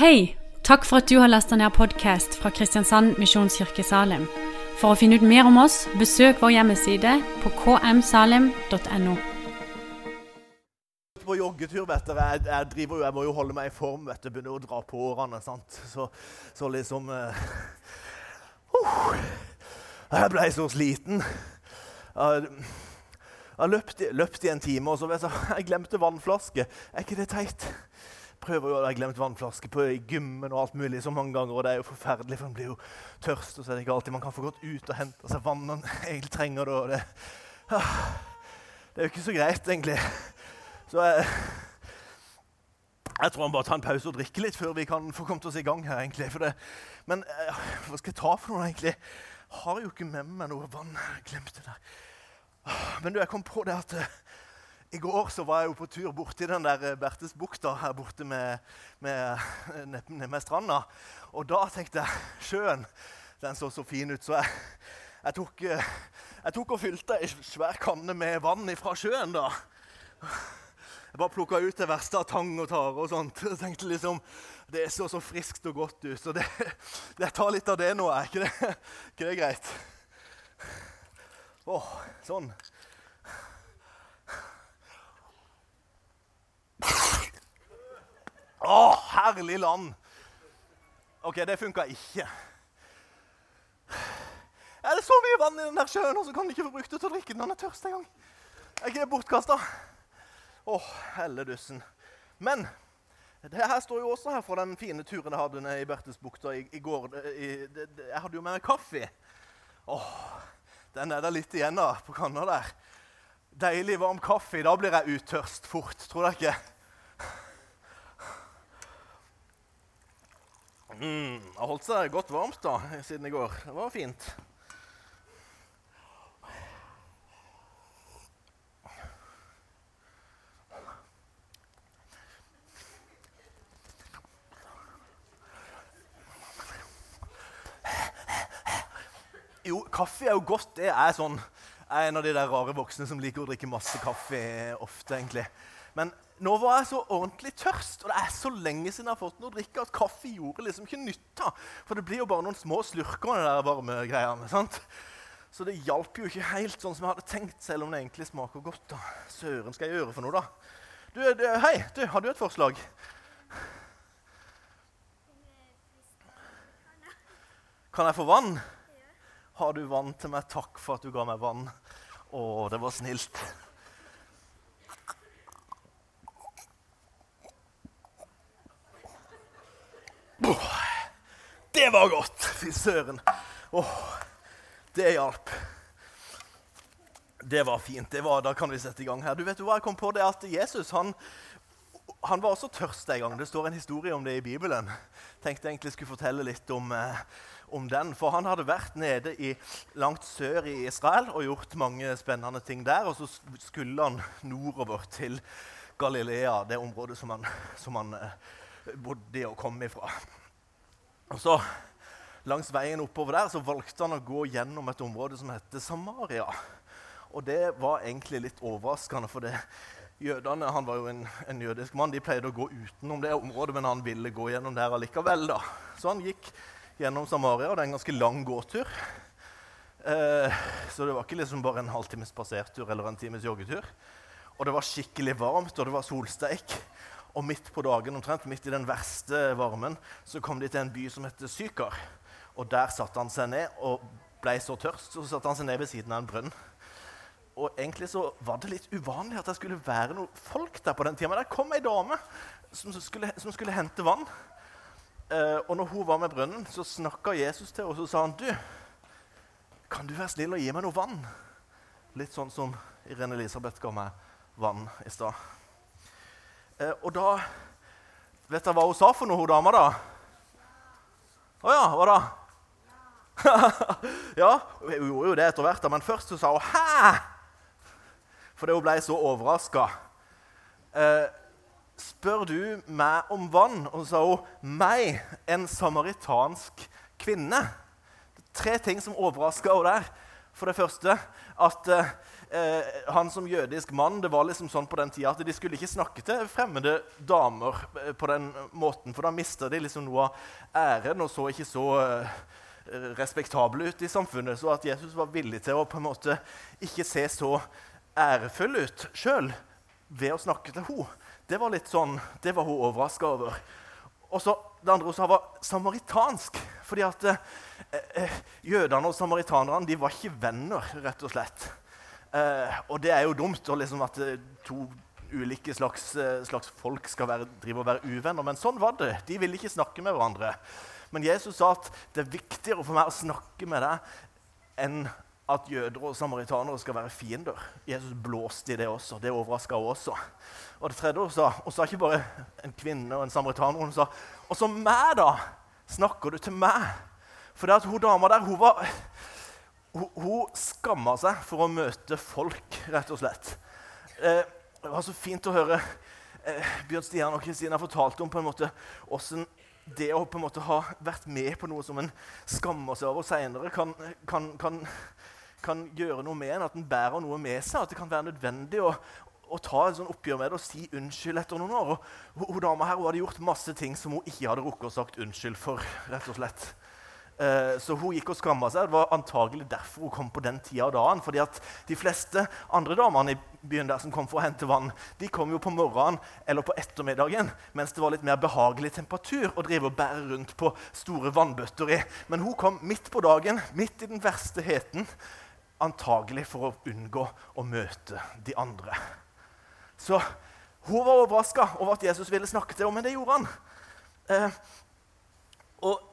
Hei! Takk for at du har lasta ned podkast fra Kristiansand Misjonskirke Salim. For å finne ut mer om oss, besøk vår hjemmeside på kmsalim.no. på joggetur, vet dere. Jeg, jeg, driver, jo- jeg må jo holde meg i form. vet du, Begynner å dra på årene. sant? Så, så liksom uh, Jeg ble så sliten. Jeg, jeg løpt, løpt i en time, og så vet jeg, jeg vannflaske. Er ikke det teit? Prøver jo å ha glemt vannflaske på gymmen og alt mulig så mange ganger, og det er jo forferdelig, for en blir jo tørst, og så er det ikke alltid man kan få gått ut og hente seg vann man egentlig trenger og det, ah, det er jo ikke så greit, egentlig. Så jeg, jeg tror han bare tar en pause og drikker litt før vi kan få kommet oss i gang her. egentlig. Det, men eh, hva skal jeg ta for noe, egentlig? Jeg har jo ikke med meg noe vann. Jeg glemte det. Ah, Men du, jeg kom på det at eh, i går så var jeg jo på tur borti den der eh, Bertesbukta her borte med, med, eh, ned, ned med stranda. Og da tenkte jeg sjøen den så så fin ut, så jeg, jeg, tok, eh, jeg tok og fylte ei svær kanne med vann fra sjøen. da. Jeg bare plukka ut det verste av tang og tare og sånt. Jeg tenkte liksom, Det så så friskt og godt ut, så det, jeg tar litt av det nå. Er ikke det, ikke det greit? Åh, sånn. Å, herlig land! OK, det funka ikke. Er det så mye vann i den der sjøen, og så kan du ikke få brukt det til å drikke den den er tørst engang? Er ikke det bortkasta? Åh, helledussen. Men det her står jo også her fra den fine turen jeg hadde ned i Bertesbukta i, i går. I, det, det, jeg hadde jo med meg kaffe. Åh, den er der litt igjen da, på kanna der. Deilig varm kaffe. Da blir jeg uttørst fort, tror dere ikke? Mm, har holdt seg godt varmt da, siden i går. Det var fint. Jo, kaffe er jo godt. Det er sånn Jeg er en av de der rare voksne som liker å drikke masse kaffe ofte, egentlig. Men nå var jeg så ordentlig tørst, og det er så lenge siden jeg har fått noe å drikke at kaffe gjorde liksom ikke nytta. For det blir jo bare noen små slurker av de der varme greiene. sant? Så det hjalp jo ikke helt sånn som jeg hadde tenkt, selv om det egentlig smaker godt. da. Søren skal jeg gjøre for noe, da? Du, du, hei, du, har du et forslag? Kan jeg få vann? Har du vann til meg? Takk for at du ga meg vann. Å, det var snilt. Det var godt! Fy søren. Oh, det hjalp. Det var fint. det var, Da kan vi sette i gang her. Du vet hva jeg kom på? det at Jesus han, han var også tørst en gang. Det står en historie om det i Bibelen. Tenkte jeg egentlig skulle fortelle litt om, eh, om den. For han hadde vært nede i, langt sør i Israel og gjort mange spennende ting der. Og så skulle han nordover til Galilea, det området som han, som han eh, bodde og kom ifra. Og så Langs veien oppover der så valgte han å gå gjennom et område som heter Samaria. Og det var egentlig litt overraskende, for det, jødene han var jo en, en jødisk mann, de pleide å gå utenom det området, men han ville gå gjennom der allikevel. da. Så han gikk gjennom Samaria, det er en ganske lang gåtur. Eh, så det var ikke liksom bare en halvtimes spasertur eller en times joggetur. Og det var skikkelig varmt, og det var solsteik. Og midt på dagen, omtrent midt i den verste varmen, så kom de til en by som heter Sykar. Og der satte han seg ned og ble så tørst, så satte han seg ned ved siden av en brønn. Og egentlig så var det litt uvanlig at det skulle være noen folk der på den tida. Men der kom ei dame som skulle, som skulle hente vann. Eh, og når hun var med brønnen, så snakka Jesus til henne, og så sa han, du, kan du være snill og gi meg noe vann? Litt sånn som Irene Elisabeth ga meg vann i stad. Eh, og da Vet dere hva hun sa for noe, hun dama, da? Å ja, hva da? ja, hun gjorde jo det etter hvert, da, men først så sa hun 'hæ?' Fordi hun ble så overraska. Eh, 'Spør du meg om vann?' Og så sa hun 'meg, en samaritansk kvinne'. Tre ting som overraska henne der. For det første at eh, han som jødisk mann det var liksom sånn på den tida at de skulle ikke snakke til fremmede damer eh, på den måten, for da mista de liksom noe av æren og så ikke så eh, respektable ut i samfunnet. Så at Jesus var villig til å på en måte ikke se så ærefull ut sjøl ved å snakke til henne, det var litt sånn, det var hun overraska over. Og så Det andre hun var samaritansk. fordi at eh, eh, jødene og samaritanerne de var ikke venner, rett og slett. Eh, og det er jo dumt liksom, at eh, to ulike slags, eh, slags folk skal være, drive og være uvenner, men sånn var det. De ville ikke snakke med hverandre. Men Jesus sa at det er viktigere for meg å snakke med deg enn at jøder og samaritanere skal være fiender. Jesus blåste i det også. Det overraska henne også. Og det tredje hun sa, hun sa ikke bare en kvinne og en samaritaner. Hun sa og så meg, da! Snakker du til meg? For det at hun dama der, hun var hun, hun skamma seg for å møte folk, rett og slett. Eh, det var så fint å høre eh, Bjørn Stian og Kristina fortalte om på en måte hvordan det å på en måte ha vært med på noe som en skammer seg over seinere, kan, kan, kan, kan, gjøre noe med en, at en bærer noe med seg. At det kan være nødvendig å, å ta en sånn oppgjør med det og si unnskyld etter noen år. Og, hun, dama her hun hadde gjort masse ting som hun ikke hadde rukket å sagt unnskyld for. rett og slett. Eh, så hun gikk og skamma seg. Det var antagelig derfor hun kom på den tida av dagen. fordi at de fleste andre damene i byen der som kom for å hente vann, de kom jo på morgenen eller på ettermiddagen mens det var litt mer behagelig temperatur å drive og bære rundt på store vannbøtter i. Men hun kom midt på dagen, midt i den verste heten, antagelig for å unngå å møte de andre. Så hun var overraska over at Jesus ville snakke til henne, men det gjorde han. Eh, og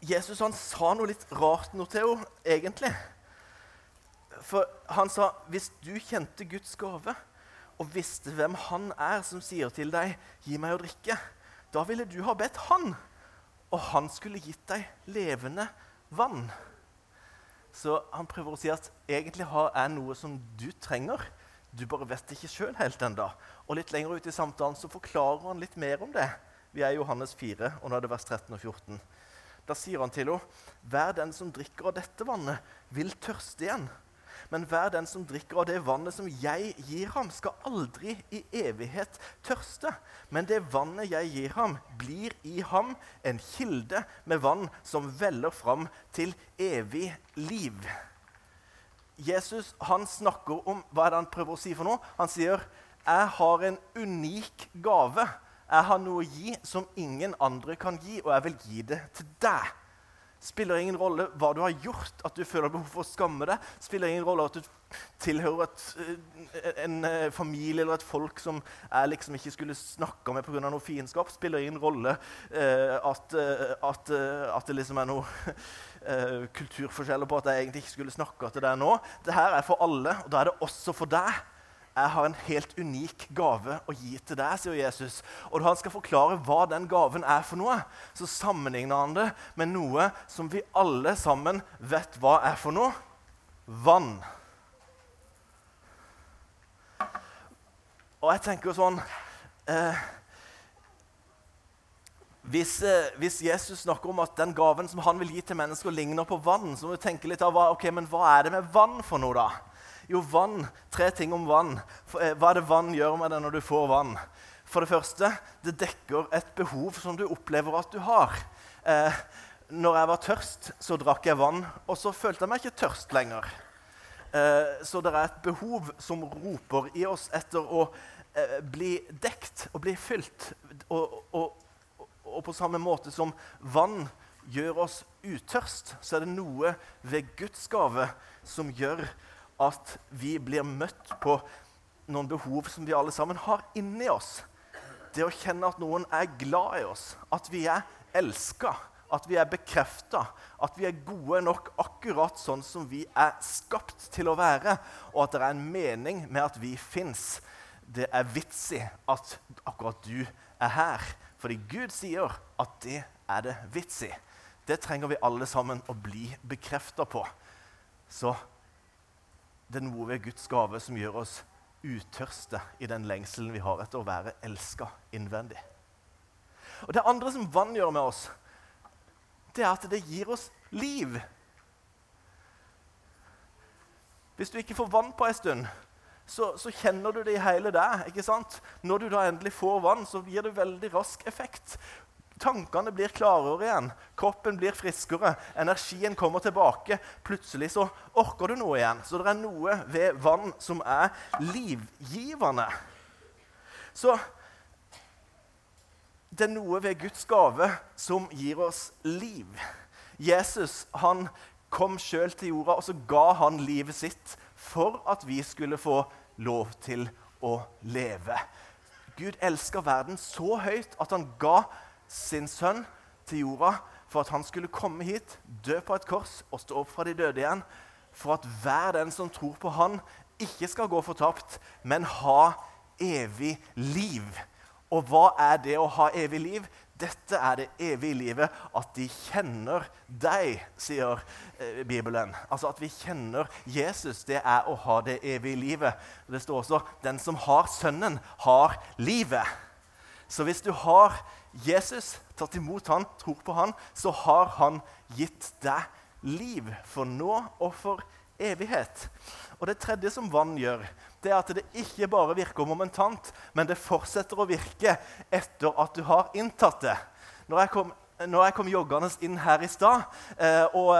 Jesus han sa noe litt rart noe til henne, egentlig. For han sa hvis du kjente Guds gave og visste hvem han er som sier til deg 'gi meg å drikke', da ville du ha bedt han, og han skulle gitt deg levende vann. Så han prøver å si at egentlig har jeg noe som du trenger. Du bare vet det ikke sjøl helt ennå. Og litt lenger ut i samtalen så forklarer han litt mer om det. Vi er i Johannes 4, og nå er det vers 13 og 14. Da sier han til henne, 'Hver den som drikker av dette vannet, vil tørste igjen.' 'Men hver den som drikker av det vannet som jeg gir ham, skal aldri i evighet tørste.' 'Men det vannet jeg gir ham, blir i ham en kilde med vann som veller fram til evig liv.' Jesus han snakker om hva er det han prøver å si for noe. Han sier, 'Jeg har en unik gave.' Jeg har noe å gi som ingen andre kan gi, og jeg vil gi det til deg. Spiller ingen rolle hva du har gjort, at du føler behov for å skamme deg. Spiller ingen rolle at du tilhører et, eh, en eh, familie eller et folk som jeg liksom ikke skulle snakka med pga. noe fiendskap. Spiller ingen rolle eh, at, eh, at, at, det liksom er noe eh, kulturforskjeller på at jeg egentlig ikke skulle snakka til deg nå. Dette er for alle, og da er det også for deg jeg har en helt unik gave å gi til deg, sier Jesus. Og da han skal forklare hva den gaven er for noe, så sammenligner han det med noe som vi alle sammen vet hva er for noe vann. Og jeg tenker sånn eh, hvis, eh, hvis, Jesus snakker om at den gaven som han vil gi til mennesker, ligner på vann, så må du tenke litt av hva, okay, men hva er det med vann for noe, da? Jo, vann. Tre ting om vann. Eh, hva er det vann gjør med deg når du får vann? For det første, det dekker et behov som du opplever at du har. Eh, når jeg var tørst, så drakk jeg vann, og så følte jeg meg ikke tørst lenger. Eh, så det er et behov som roper i oss etter å eh, bli dekt og bli fylt. Og, og, og, på samme måte som vann gjør oss utørst, så er det noe ved Guds gave som gjør at vi blir møtt på noen behov som vi alle sammen har inni oss. Det å kjenne at noen er glad i oss, at vi er elska, at vi er bekrefta, at vi er gode nok akkurat sånn som vi er skapt til å være, og at det er en mening med at vi fins. Det er vits i at akkurat du er her. Fordi Gud sier at det er det vits i. Det trenger vi alle sammen å bli bekrefta på. Så det er noe ved Guds gave som gjør oss utørste i den lengselen vi har etter å være elska innvendig. Og Det andre som vann gjør med oss, det er at det gir oss liv. Hvis du ikke får vann på en stund, så, så, kjenner du det i hele deg. ikke sant? Når du da endelig får vann, så gir det veldig rask effekt. Tankene blir klarere igjen, kroppen blir friskere, energien kommer tilbake. Plutselig så orker du noe igjen. Så det er noe ved vann som er livgivende. Så det er noe ved Guds gave som gir oss liv. Jesus han kom sjøl til jorda, og så ga han livet sitt for at vi skulle få lov til å leve. Gud elsker verden så høyt at han ga sin sønn til jorda for at han skulle komme hit, dø på et kors og stå opp fra de døde igjen. For at hver den som tror på han, ikke skal gå fortapt, men ha evig liv. Og hva er det å ha evig liv? Dette er det evige livet, at de kjenner deg, sier eh, Bibelen. Altså At vi kjenner Jesus, det er å ha det evige livet. Det står også 'den som har Sønnen, har livet'. Så hvis du har Jesus, tatt imot han, tror på han, så har han gitt deg liv for nå og for evighet. Og det tredje som vann gjør, det er at det ikke bare virker momentant, men det fortsetter å virke etter at du har inntatt det. Når jeg kom når jeg kom joggende inn her i stad eh, og,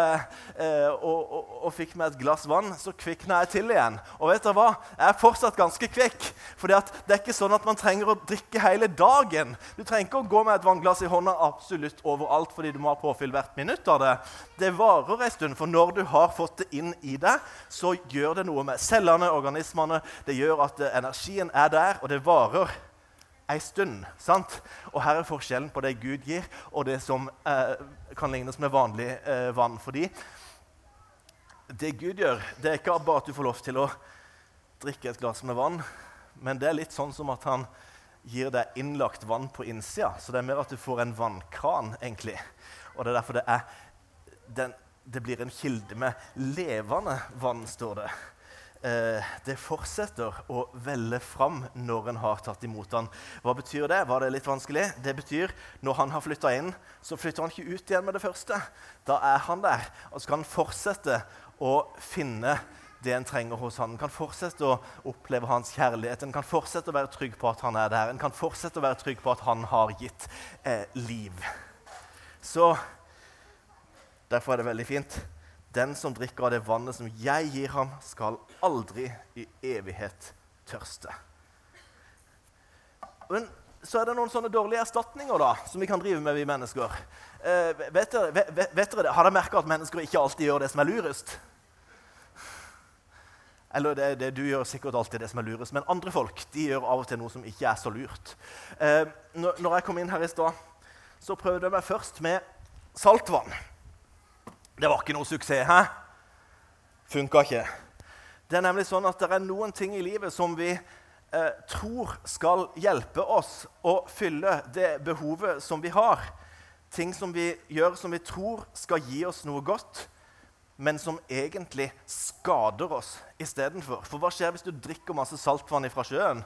eh, og, og, og, fikk meg et glass vann, så kvikna jeg til igjen. Og vet dere hva? Jeg er fortsatt ganske kvikk. For det er ikke sånn at man trenger å drikke hele dagen. Du trenger ikke å gå med et vannglass i hånda absolutt overalt fordi du må ha påfyll hvert minutt av det. Det varer en stund, for når du har fått det inn i deg, så gjør det noe med cellene, organismene. Det gjør at eh, energien er der, og det varer ei stund. sant? Og her er forskjellen på det Gud gir, og det som eh, kan lignes med vanlig eh, vann. Fordi det Gud gjør, det er ikke bare at du får lov til å drikke et glass med vann, men det er litt sånn som at han gir deg innlagt vann på innsida. Så det er mer at du får en vannkran, egentlig. Og det er derfor det, er, den, det blir en kilde med levende vann, står det det fortsetter å velle fram når en har tatt imot han. Hva betyr det? Var det litt vanskelig? Det betyr når han har flytta inn, så flytter han ikke ut igjen med det første. Da er han der. Og så kan han fortsette å finne det en trenger hos han. En kan fortsette å oppleve hans kjærlighet. En kan fortsette å være trygg på at han er der. En kan fortsette å være trygg på at han har gitt eh, liv. Så derfor er det veldig fint den som drikker av det vannet som jeg gir ham, skal aldri i evighet tørste. Men så er det noen sånne dårlige erstatninger da, som vi kan drive med, vi mennesker. Eh, vet, dere, vet, vet, dere, Har dere merka at mennesker ikke alltid gjør det som er lurest? Eller det, det, du gjør sikkert alltid det som er lurest, men andre folk de gjør av og til noe som ikke er så lurt. Eh, når, når jeg kom inn her i stad, så prøvde jeg meg først med saltvann. Det var ikke noe suksess. Hæ? Funka ikke. Det er nemlig sånn at det er noen ting i livet som vi eh, tror skal hjelpe oss å fylle det behovet som vi har. Ting som vi gjør som vi tror skal gi oss noe godt, men som egentlig skader oss istedenfor. For hva skjer hvis du drikker masse saltvann fra sjøen?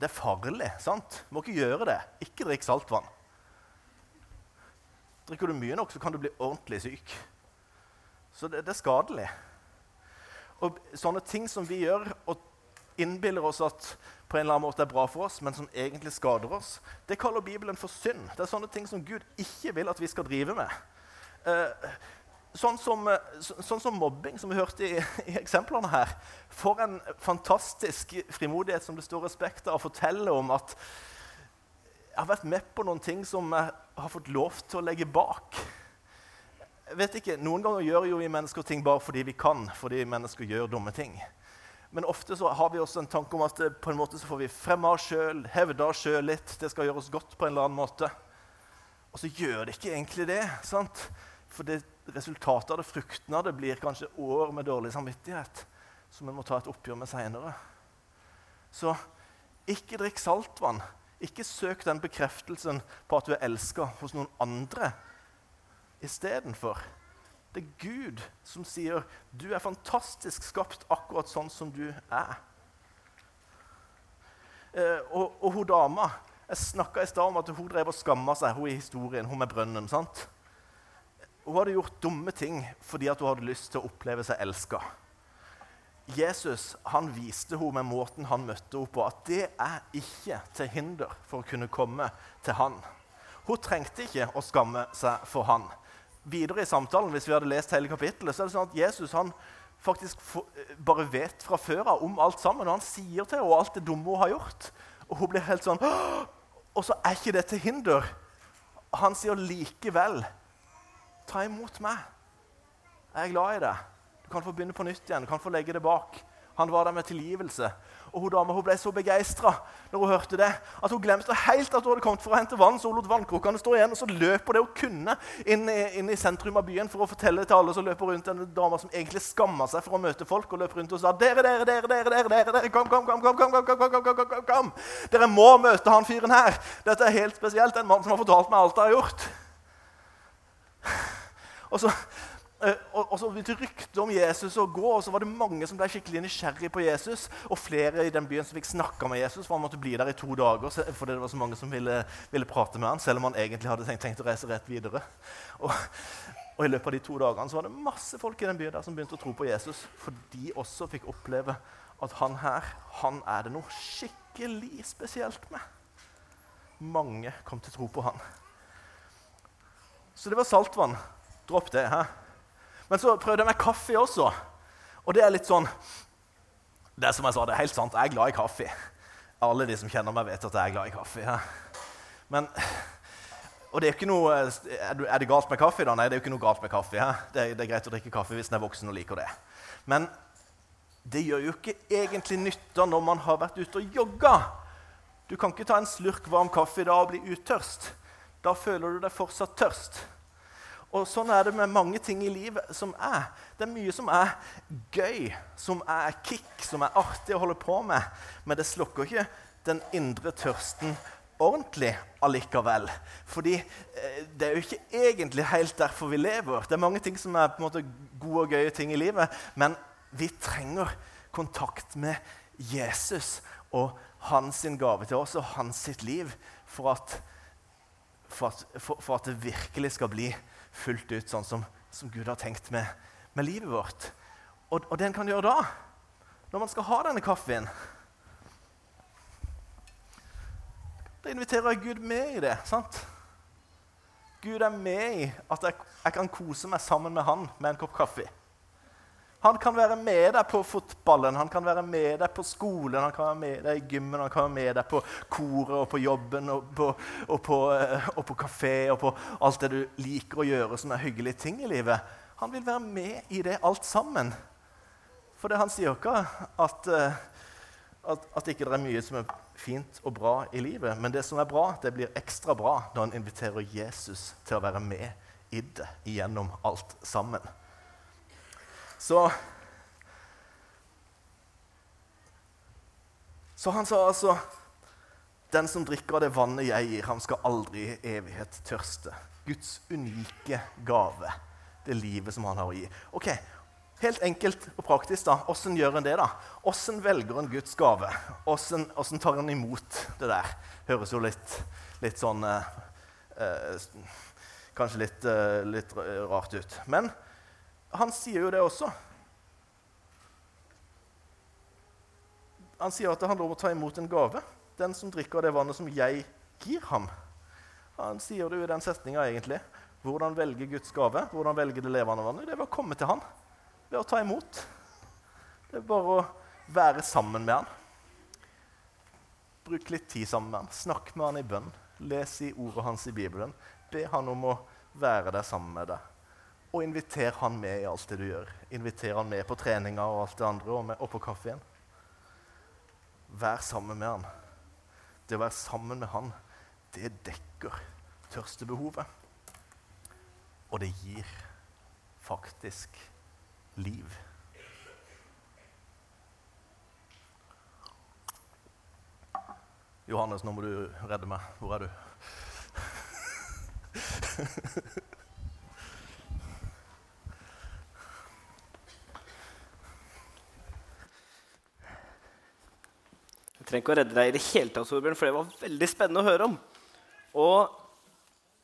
Det er farlig. sant? Du må ikke gjøre det. Ikke drikk saltvann. Drikker du mye nok, så kan du bli ordentlig syk. Så det, det, er skadelig. Og sånne ting som vi gjør og innbiller oss at på en eller annen måte er bra for oss, men som egentlig skader oss, det kaller Bibelen for synd. Det er sånne ting som Gud ikke vil at vi skal drive med. Eh, sånn, som, så, sånn, som, mobbing, som vi hørte i, i, eksemplene her. For en fantastisk frimodighet som det står respekt av å fortelle om at jeg har vært med på noen ting som jeg har fått lov til å legge bak. Jeg vet ikke, Noen ganger gjør jo vi mennesker ting bare fordi vi kan, fordi mennesker gjør dumme ting. Men ofte så har vi også en tanke om at eh, på en måte så får vi fremme oss sjøl, hevde oss sjøl litt. Det skal gjøre oss godt på en eller annen måte. Og så gjør det ikke egentlig det. sant? For det, resultatet av det, frukten av det, blir kanskje år med dårlig samvittighet som en må ta et oppgjør med seinere. Så ikke drikk saltvann. Ikke søk den bekreftelsen på at du er elska hos noen andre istedenfor. Det er Gud som sier 'du er fantastisk skapt akkurat sånn som du er'. Eh, og, og, hun dama Jeg snakka i stad om at hun drev og skamma seg, hun i historien, hun med brønnen. sant? Hun hadde gjort dumme ting fordi hun hadde lyst til å oppleve seg elska. Jesus han viste henne med måten han møtte henne på, at det er ikke til hinder for å kunne komme til han. Hun trengte ikke å skamme seg for han. Videre i samtalen, hvis vi hadde lest hele kapittelet, så er det sånn at Jesus han faktisk bare vet fra før av om alt sammen. Og han sier til henne alt det dumme hun har gjort. Og hun blir helt sånn Og så er ikke det til hinder. Han sier likevel Ta imot meg. Jeg er glad i deg. Du kan få begynne på nytt igjen. Du kan få legge det bak. Han var der med tilgivelse. Og hun dama hun ble så begeistra når hun hørte det, at hun glemte helt at hun hadde kommet for å hente vann. Så hun lot vannkrukkene stå igjen, og så løper det hun kunne inn inn i, sentrum av byen for å fortelle til alle som løper rundt en dame som egentlig skamma seg for å møte folk, og løp rundt og sa dere, dere, dere, dere, dere, dere, dere kom, kom, kom, kom, kom, kom, kom, kom, kom, kom, kom. Dere må møte han fyren her. Dette er helt spesielt. En mann som har fortalt meg alt jeg har gjort. Og så Eh, og, og så begynte ryktet om Jesus å gå, og så var det mange som ble skikkelig nysgjerrig på Jesus. Og flere i den byen som fikk snakka med Jesus, for han måtte bli der i to dager. fordi det var så mange som ville, ville prate med han, selv om han egentlig hadde tenkt, tenkt å reise rett videre. Og, og, i løpet av de to dagene så var det masse folk i den byen der som begynte å tro på Jesus. For de også fikk oppleve at han her, han er det noe skikkelig spesielt med. Mange kom til tro på han. Så det var saltvann. Dropp det. hæ? Men så prøvde jeg meg kaffe også. Og det er litt sånn Det er som jeg sa, det er helt sant. Jeg er glad i kaffe. Alle de som kjenner meg, vet at jeg er glad i kaffe. Ja. Men og det Er ikke noe, er det galt med kaffe? da? Nei, det er jo ikke noe galt med kaffe. Ja. Det, er, det, er, greit å drikke kaffe hvis en er voksen og liker det. Men det gjør jo ikke egentlig nytta når man har vært ute og jogga. Du kan ikke ta en slurk varm kaffe da og bli uttørst. Da føler du deg fortsatt tørst. Og sånn er det med mange ting i livet som er. Det er mye som er gøy, som er kick, som er artig å holde på med. Men det slukker ikke den indre tørsten ordentlig allikevel. Fordi eh, det er jo ikke egentlig helt derfor vi lever. Det er mange ting som er på en måte gode og gøye ting i livet, men vi trenger kontakt med Jesus og hans gave til oss og hans sitt liv for at, for at, for, for at det virkelig skal bli fullt ut sånn som, som Gud har tenkt med, med livet vårt. Og, og det en kan gjøre da, når man skal ha denne kaffen Da inviterer jeg Gud med i det. sant? Gud er med i at jeg, jeg kan kose meg sammen med han med en kopp kaffe. Han kan være med deg på fotballen, han kan være med deg på skolen, han kan være med deg i gymmen, han kan være med deg på koret og på jobben og på, og på, eh, og på kafé og på alt det du liker å gjøre som er hyggelige ting i livet. Han vil være med i det alt sammen. For det han sier ikke at, eh, at, at ikke det er mye som er fint og bra i livet, men det som er bra, det blir ekstra bra når han inviterer Jesus til å være med i det gjennom alt sammen. Så Så han sa altså Den som drikker av det vannet jeg gir, han skal aldri i evighet tørste. Guds unike gave. Det livet som han har å gi. Ok, Helt enkelt og praktisk, da. Åssen gjør en det? da? Åssen velger en Guds gave? Åssen tar en imot det der? Høres jo litt, litt sånn eh, eh, Kanskje litt, eh, litt rart ut. Men han sier jo det også. Han sier at det handler om å ta imot en gave. Den som drikker det vannet som jeg gir ham. Han sier det jo i den setninga egentlig. Hvordan velge Guds gave? Hvordan velge det levende vannet? Det er ved å komme til Han. Ved å ta imot. Det er bare å være sammen med Han. Bruk litt tid sammen med Han. Snakk med Han i bønn. Les i ordet hans i Bibelen. Be Han om å være der sammen med deg. Og inviter han med i alt det du gjør. Inviter han med på treninga og alt det andre, og, med, og på kaffen. Vær sammen med han. Det å være sammen med han, det dekker tørstebehovet. Og det gir faktisk liv. Johannes, nå må du redde meg. Hvor er du? trenger ikke å redde deg i det hele tatt, Torbjørn, for det var veldig spennende å høre om. Og